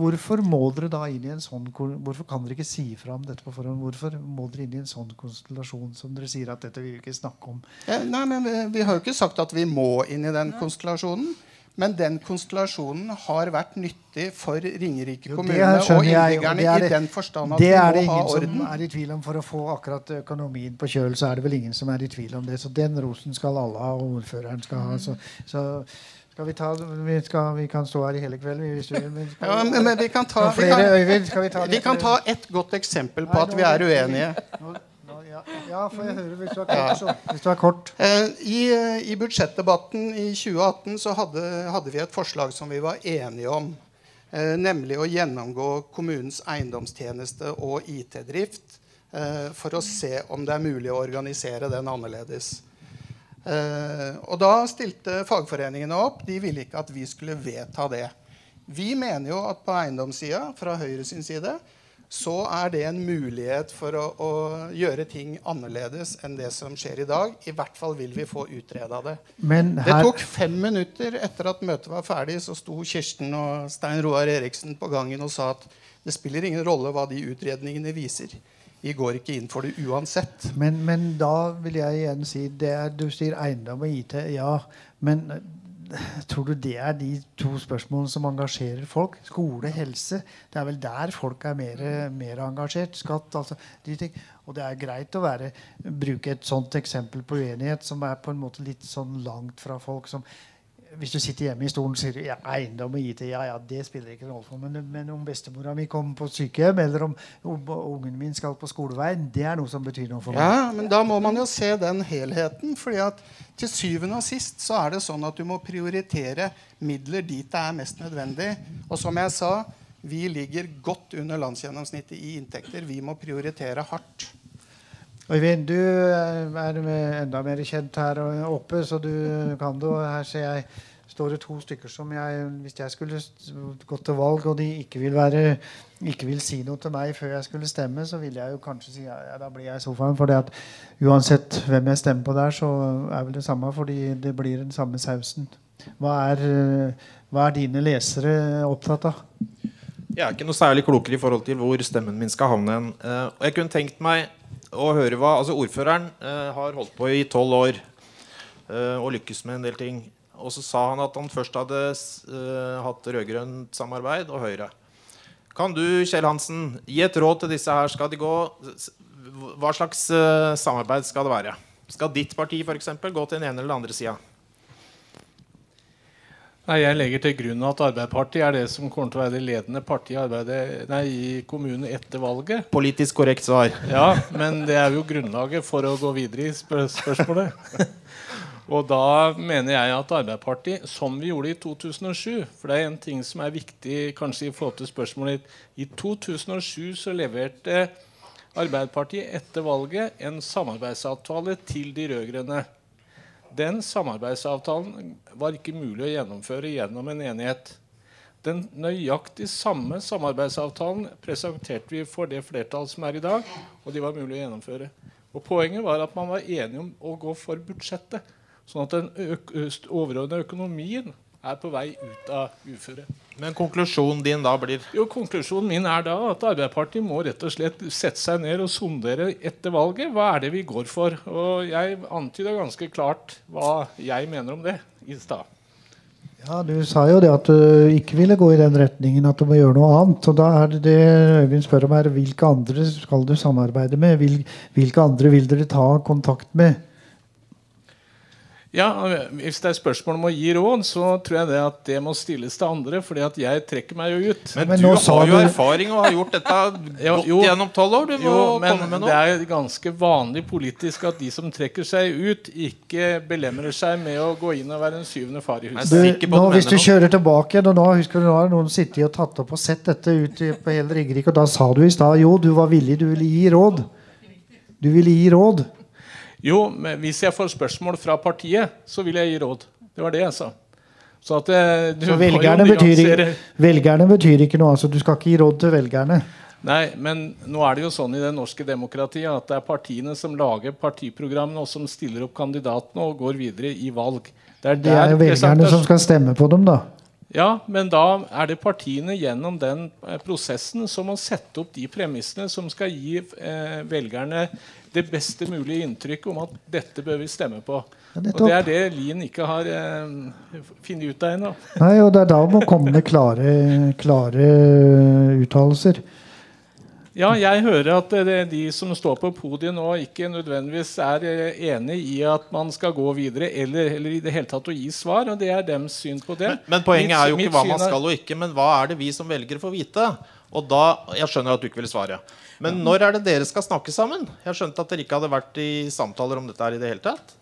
hvorfor må dere da inn i en sånn Hvorfor kan dere ikke si fra om dette på forhånd? Hvorfor må dere inn i en sånn konstellasjon som dere sier at dette vil vi ikke snakke om? Ja, nei, men vi, vi har jo ikke sagt at vi må inn i den konstellasjonen. Men den konstellasjonen har vært nyttig for Ringerike kommune og innbyggerne er i det- den forstand at Det vi er det ha ingen som orden. er i tvil om. For å få akkurat økonomien på kjøl, så er det vel ingen som er i tvil om det. Så den rosen skal alle ha, og ordføreren skal ha. Så, så skal vi ta vi, skal, vi kan stå her i hele kveld vi, hvis vi vil. Men Ja, men, men vi kan ta, vi kan, Øyvind, vi ta vi kan ta et godt eksempel på Nei, at vi er uenige. Nå- nå- ja, ja, får jeg høre hvis du er kort. Så. Hvis du er kort. Eh, I, eh, I budsjettdebatten i 2018 så hadde, hadde vi et forslag som vi var enige om. Eh, nemlig å gjennomgå kommunens eiendomstjeneste og IT-drift for å se om det er mulig å organisere den annerledes. Eh, og da stilte fagforeningene opp. De ville ikke at vi skulle vedta det. Vi mener jo at på eiendomssida, fra Høyre sin side, så er det en mulighet for å, å gjøre ting annerledes enn det som skjer i dag. I hvert fall vil vi få utreda det. Men Det tok fem minutter etter at møtet var ferdig, så sto Kirsten og Stein Roar Eriksen på gangen og sa at det spiller ingen rolle hva de utredningene viser. Vi går ikke inn for det uansett. men, men da vil jeg igjen si det er, Du sier eiendom og IT. Ja, men eh, tror du det er de to spørsmålene som engasjerer folk? Skole, helse. Det er vel der folk er mer, mer engasjert. Skatt, altså de ting. Og det er greit å være, bruke et sånt eksempel på uenighet som er på en måte litt sånn langt fra folk som hvis du sitter hjemme i stolen og sier ja, eiendom og IT, ja, ja, det spiller ikke rolle for. Men, men om bestemora mi kommer på sykehjem, eller om, om ungen min skal på skoleveien, det er noe som betyr noe for meg. Ja, men da må man jo se den helheten. fordi at til syvende og sist så er det sånn at du må prioritere midler dit det er mest nødvendig. Og som jeg sa, vi ligger godt under landsgjennomsnittet i inntekter. Vi må prioritere hardt. Øyvind, du er med enda mer kjent her oppe, så du kan det. Her ser jeg står det to stykker som jeg Hvis jeg skulle gått til valg, og de ikke vil, være, ikke vil si noe til meg før jeg skulle stemme, så ville jeg jo kanskje si ja, ja da blir jeg i sofaen. For uansett hvem jeg stemmer på der, så er vel det samme, fordi det blir den samme sausen. Hva er, hva er dine lesere opptatt av? Jeg er ikke noe særlig klokere i forhold til hvor stemmen min skal havne. Eh, og jeg kunne tenkt meg å høre hva altså Ordføreren eh, har holdt på i tolv år eh, og lykkes med en del ting. Og så sa han at han først hadde eh, hatt rød-grønt samarbeid og Høyre. Kan du, Kjell Hansen, gi et råd til disse her? Skal de gå Hva slags eh, samarbeid skal det være? Skal ditt parti eksempel, gå til den ene eller den andre sida? Nei, Jeg legger til grunn at Arbeiderpartiet er det som kommer til å være det ledende partiet i, nei, i kommunen etter valget. Politisk korrekt svar. Ja, Men det er jo grunnlaget for å gå videre i spør spørsmålet. Og da mener jeg at Arbeiderpartiet, som vi gjorde i 2007 For det er en ting som er viktig kanskje i forhold til spørsmålet ditt. I 2007 så leverte Arbeiderpartiet etter valget en samarbeidsavtale til de rød-grønne. Den samarbeidsavtalen var ikke mulig å gjennomføre gjennom en enighet. Den nøyaktig samme samarbeidsavtalen presenterte vi for det flertallet som er i dag, og de var mulig å gjennomføre. Og Poenget var at man var enige om å gå for budsjettet. Sånn at den overordnede økonomien er på vei ut av uføre. Men konklusjonen din da blir Jo, Konklusjonen min er da at Arbeiderpartiet må rett og slett sette seg ned og sondere etter valget. Hva er det vi går for? Og jeg antyda ganske klart hva jeg mener om det i stad. Ja, Du sa jo det at du ikke ville gå i den retningen, at du må gjøre noe annet. Og da er det det Øyvind spør om her, hvilke andre skal du samarbeide med? Hvilke andre vil dere ta kontakt med? Ja, Hvis det er spørsmål om å gi råd, så tror jeg det at det må stilles til andre. fordi at jeg trekker meg jo ut. Men, Men du har jo du- erfaring og har gjort dette Ja, godt jo. gjennom tolv år. Du må Jo, men komme med det er ganske vanlig politisk at de som trekker seg ut, ikke belemrer seg med å gå inn og være en syvende far i huset. Du, nå, hvis du kjører tilbake og nå husker du, nå har noen sittet og tatt opp og sett dette ut på hele Ringerike, og da sa du i stad jo, du var villig, du ville gi råd. Du ville gi råd. Jo, men hvis jeg får spørsmål fra partiet, så vil jeg gi råd. Det var det jeg sa. Så at eh, du Så velgerne betyr, velgerne betyr ikke noe. altså Du skal ikke gi råd til velgerne. Nei, men nå er det jo sånn i det norske demokratiet at det er partiene som lager partiprogrammene, og som stiller opp kandidatene og går videre i valg. Det er Det er velgerne som skal stemme på dem, da. Ja, men da er det partiene gjennom den eh, prosessen som må sette opp de premissene som skal gi eh, velgerne det beste mulige inntrykk om at dette bør vi stemme på. Ja, Og det er det Lien ikke har eh, funnet ut av ennå. Nei, og det er da man må komme med klare, klare uttalelser. Ja, jeg hører at det, det, de som står på podiet nå, ikke nødvendigvis er eh, enig i at man skal gå videre, eller, eller i det hele tatt å gi svar. Og det er dems syn på det. Men, men poenget Mitt- er jo ikke hva man skal og ikke, men hva er det vi som velger får vite? Og da, Jeg skjønner at du ikke vil svare. Men når er det dere skal snakke sammen? Jeg skjønte at dere ikke hadde vært i samtaler om dette her i det hele tatt.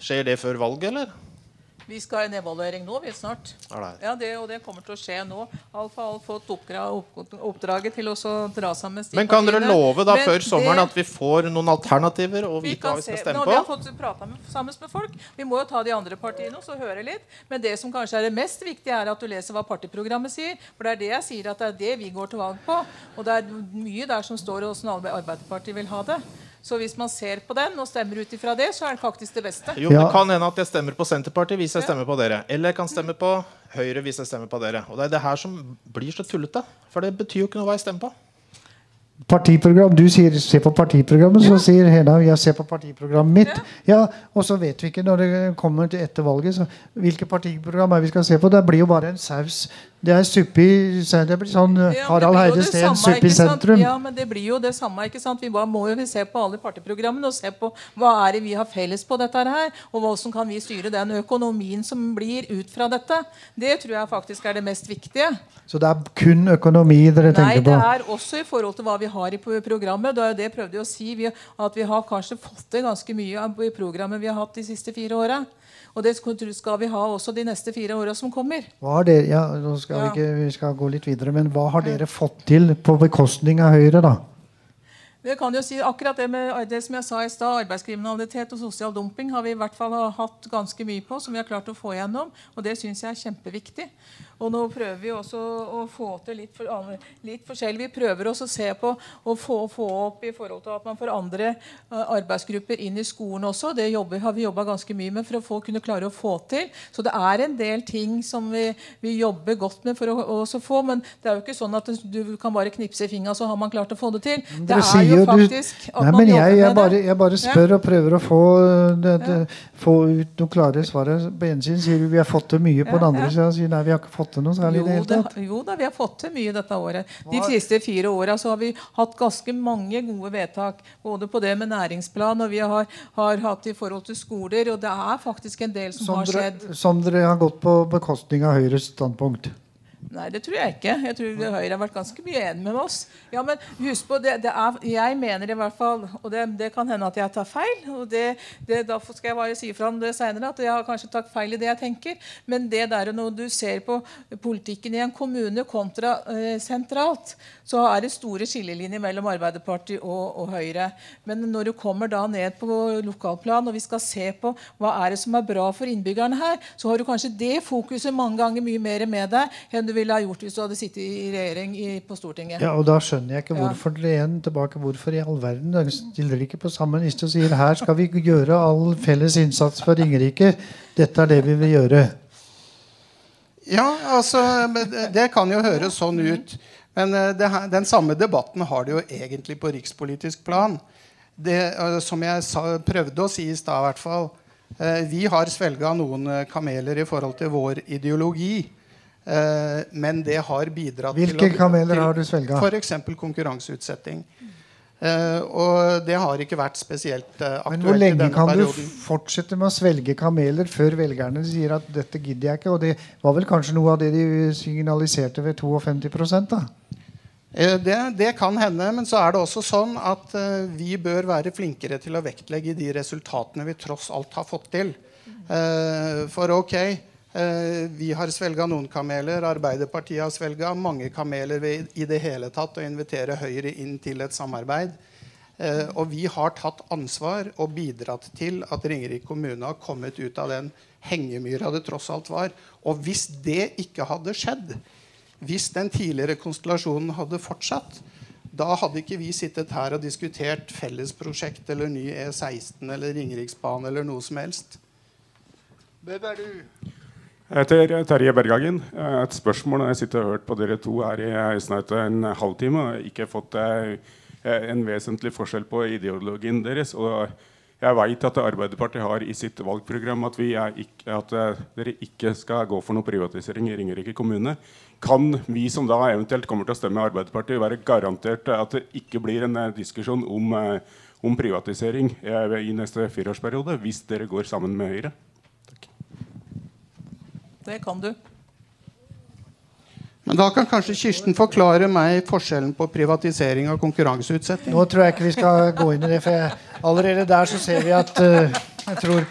Skjer det før valget, eller? Vi skal ha en evaluering nå, vi snart. Det? Ja, det, og det kommer til å skje nå. Alfa har fått oppdraget til å dra sammen Men kan dere love da Men før sommeren at vi får noen alternativer og vi vite hva vi skal se, stemme nå, vi har fått prata sammen med folk. Vi må jo ta de andre partiene og høre litt. Men det som kanskje er det mest viktige, er at du leser hva partiprogrammet sier. For det er det jeg sier at det er det vi går til valg på. Og det er mye der som står hvordan Arbeiderpartiet vil ha det. Så hvis man ser på den og stemmer ut ifra det, så er det faktisk det beste. Jo, Det kan hende at jeg stemmer på Senterpartiet hvis jeg stemmer på dere. Eller jeg kan stemme på Høyre hvis jeg stemmer på dere. Og det er det her som blir så tullete. For det betyr jo ikke noe hva jeg stemmer på. Partiprogram, Du sier 'se på partiprogrammet', så sier Hena 'jeg ser på partiprogrammet mitt'. Ja, Og så vet vi ikke når det kommer til etter valget, så hvilke partiprogram er vi skal se på. Det blir jo bare en saus. Det er suppe i Det blir sånn Ja, Harald Heide Steen, samme, suppe i sentrum. Ja, men det blir jo det samme. ikke sant? Vi bare må jo se på alle partiprogrammene og se på hva er det vi har felles på dette her, og hvordan kan vi styre den økonomien som blir ut fra dette. Det tror jeg faktisk er det mest viktige. Så det er kun økonomi dere Nei, tenker det er også i forhold til hva vi har i programmet. Det er jo det jeg prøvde å si, vi, at vi har kanskje fått til ganske mye i programmet vi har hatt de siste fire åra. Og det skal vi ha også de neste fire åra som kommer. Dere, ja, skal vi ikke vi skal gå litt videre, men hva har dere fått til på bekostning av Høyre, da? Det kan jo si akkurat det med det som jeg sa i stad, Arbeidskriminalitet og sosial dumping har vi i hvert fall hatt ganske mye på, som vi har klart å få igjennom. Og det syns jeg er kjempeviktig. Og nå prøver vi også å få til litt, for, litt forskjellig. Vi prøver også å se på og få, få opp i forhold til at man får andre eh, arbeidsgrupper inn i skolen også. Det jobber, har vi jobba ganske mye med for å få, kunne klare å få til. Så det er en del ting som vi, vi jobber godt med for å få. Men det er jo ikke sånn at du kan bare knipse i fingra, så har man klart å få det til. Det er jo jo du- faktisk at Nei, man men jeg, jeg, med bare, jeg bare spør og prøver å få, det, det, få ut noen klare svar. På ene siden sier vi vi har fått til mye, på den andre ja. siden sier nei, vi har ikke fått til noe særlig Jo, det hele tatt. jo da, vi har fått til mye dette året. De siste fire åra har vi hatt ganske mange gode vedtak. Både på det med næringsplan og vi har, har hatt i forhold til skoler. Og det er faktisk en del som, Som har dere, skjedd. som dere har gått på bekostning av Høyres standpunkt. Nei, det tror jeg ikke. Jeg tror Høyre har vært ganske mye enig med oss. Ja, men husk på, det, det er, Jeg mener i hvert fall, og det, det kan hende at jeg tar feil, og det, det, derfor skal jeg bare si fra om det senere, at jeg har kanskje tatt feil i det jeg tenker. Men det der når du ser på politikken i en kommune kontra eh, sentralt, så er det store skillelinjer mellom Arbeiderpartiet og, og Høyre. Men når du kommer da ned på lokalplan, og vi skal se på hva er det som er bra for innbyggerne her, så har du kanskje det fokuset mange ganger mye mer med deg enn du ville ha gjort hvis du hadde sittet i regjering i, på Stortinget. Ja, og Da skjønner jeg ikke hvorfor dere igjen tilbake, hvorfor i all verden dere stiller ikke på samme liste og sier her skal vi gjøre all felles innsats for Ringerike. Dette er det vi vil gjøre. Ja, altså Det kan jo høres sånn ut. Men eh, det, den samme debatten har de jo egentlig på rikspolitisk plan. Det, eh, som jeg sa, prøvde å si i stad, i hvert fall. Eh, vi har svelga noen kameler i forhold til vår ideologi. Men det har bidratt Hvilke til Hvilke kameler har du svelga? F.eks. konkurranseutsetting. Uh, og det har ikke vært spesielt uh, aktuelt. Men hvor lenge kan perioden. du fortsette med å svelge kameler før velgerne sier at dette gidder jeg ikke? Og det var vel kanskje noe av det de signaliserte ved 52 da? Uh, det, det, kan hende, men så er det også sånn at vi bør være flinkere til å vektlegge de resultatene vi tross alt har fått til. for ok, Eh, vi har svelga noen kameler. Arbeiderpartiet har svelga mange kameler ved i det hele tatt å invitere Høyre inn til et samarbeid. Eh, og vi har tatt ansvar og bidratt til at Ringerike kommune har kommet ut av den hengemyra det tross alt var. Og hvis det ikke hadde skjedd, hvis den tidligere konstellasjonen hadde fortsatt, da hadde ikke vi sittet her og diskutert fellesprosjekt eller ny E16 eller Ringeriksbanen eller noe som helst. Hvem er du? Jeg heter Terje Bergagen. Et spørsmål jeg sitter og hørt på dere to her i snart en halvtime og ikke fått eh, en vesentlig forskjell på ideologien deres. Og jeg vet at Arbeiderpartiet har i sitt valgprogram at, ikke, at, eh, dere ikke skal gå for noe privatisering i Ringerike kommune. Kan vi som da eventuelt kommer til å stemme Arbeiderpartiet, være garantert at det ikke blir en eh, diskusjon om, om privatisering i neste fireårsperiode hvis dere går sammen med Høyre? Det kan du. Men da kan kanskje Kirsten forklare meg forskjellen på privatisering og konkurranseutsetting. Nå tror jeg ikke vi skal gå inn i det, for jeg, allerede der så ser vi at uh, jeg tror,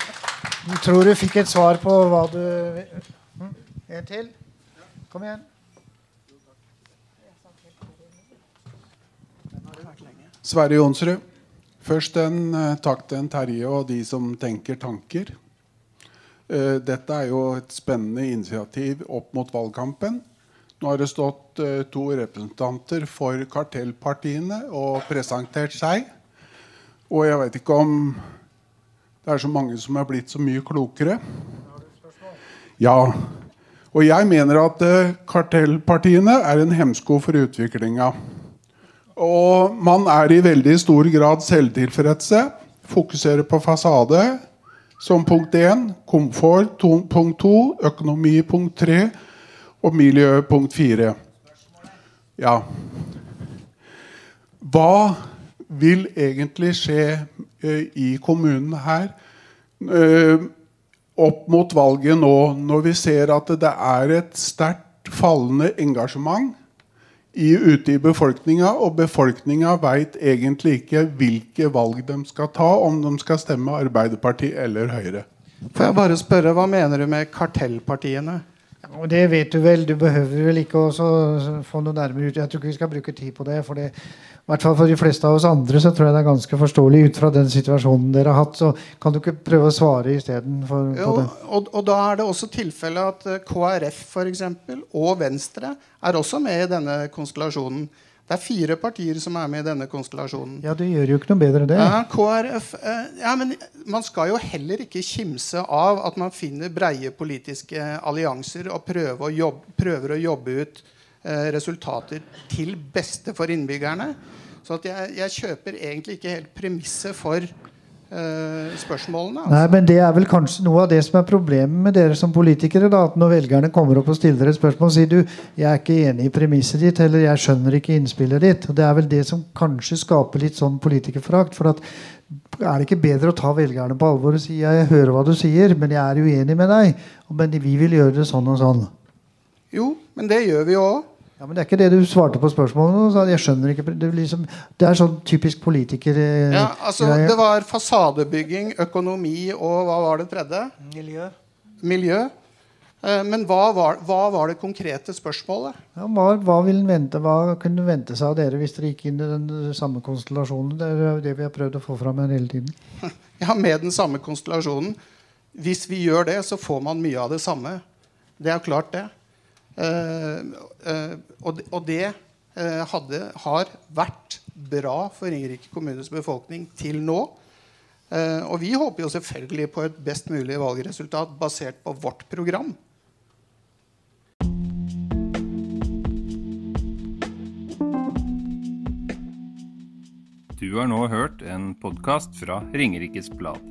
jeg tror, du fikk et svar på hva du hm? En til? Kom igjen. Sverre Jonsrud. Først en uh, takk til en Terje og de som tenker tanker. Uh, dette er jo et spennende initiativ opp mot valgkampen. Nå har det stått uh, to representanter for kartellpartiene og presentert seg. Og jeg vet ikke om det er så mange som er blitt så mye klokere. Ja. Og jeg mener at uh, kartellpartiene er en hemsko for utviklinga. Og man er i veldig stor grad selvtilfredse. Fokuserer på fasade som punkt 1, komfort to, punkt 2, økonomi punkt 3 og miljø punkt 4. Ja. Hva vil egentlig skje uh, i kommunen her uh, opp mot valget nå, når vi ser at det er et sterkt fallende engasjement i, ute i befolkninga, og befolkninga veit egentlig ikke hvilke valg de skal ta, om de skal stemme Arbeiderpartiet eller Høyre. Får jeg bare spørre, Hva mener du med kartellpartiene? Og det vet du vel. Du behøver vel ikke å få noe nærmere ut. Jeg tror ikke vi skal bruke tid på det. for det i hvert fall for de fleste av oss andre så tror jeg det er ganske forståelig ut fra den situasjonen dere har hatt. Så kan du ikke prøve å svare istedenfor på det? Og, og da er det også tilfellet at eh, KrF for eksempel, og Venstre er også med i denne konstellasjonen. Det er fire partier som er med i denne konstellasjonen. Ja, Det gjør jo ikke noe bedre, det. Ja, KrF, eh, ja, men Man skal jo heller ikke kimse av at man finner breie politiske allianser og prøver å jobbe, prøver å jobbe ut resultater til beste for innbyggerne. Så jeg, jeg, kjøper egentlig ikke helt premisset for uh, spørsmålene. Altså. Nei, men Det er vel kanskje noe av det som er problemet med dere som politikere. da, at Når velgerne kommer opp og stiller et spørsmål, sier du jeg er ikke enig i premisset ditt, eller jeg skjønner ikke innspillet ditt. og Det er vel det som kanskje skaper litt sånn politikerforakt. for at er det ikke bedre å ta velgerne på alvor og si jeg hører hva du sier, men jeg er uenig med deg, men vi vil gjøre det sånn og sånn? Jo, men det gjør vi jo òg. Ja, Men det er ikke det du svarte på spørsmålet. Jeg skjønner ikke, Det, liksom, det er sånn typisk politiker... Eh, ja, altså Det var fasadebygging, økonomi og hva var det tredje? Miljø. Miljø. Eh, men hva var, hva var, det konkrete spørsmålet? Ja, hva, hva, vente, hva, kunne vente seg av dere hvis dere gikk inn i den samme konstellasjonen? Det er det vi har prøvd å få fram her hele tiden. Ja, med den samme konstellasjonen. Hvis vi gjør det, så får man mye av det samme. Det er klart, det og, og det eh, hadde, har vært bra for Ringerike kommunes befolkning til nå. og vi håper jo selvfølgelig på et best mulig valgresultat basert på vårt program. Du har nå hørt en podkast fra Ringerikes Blad.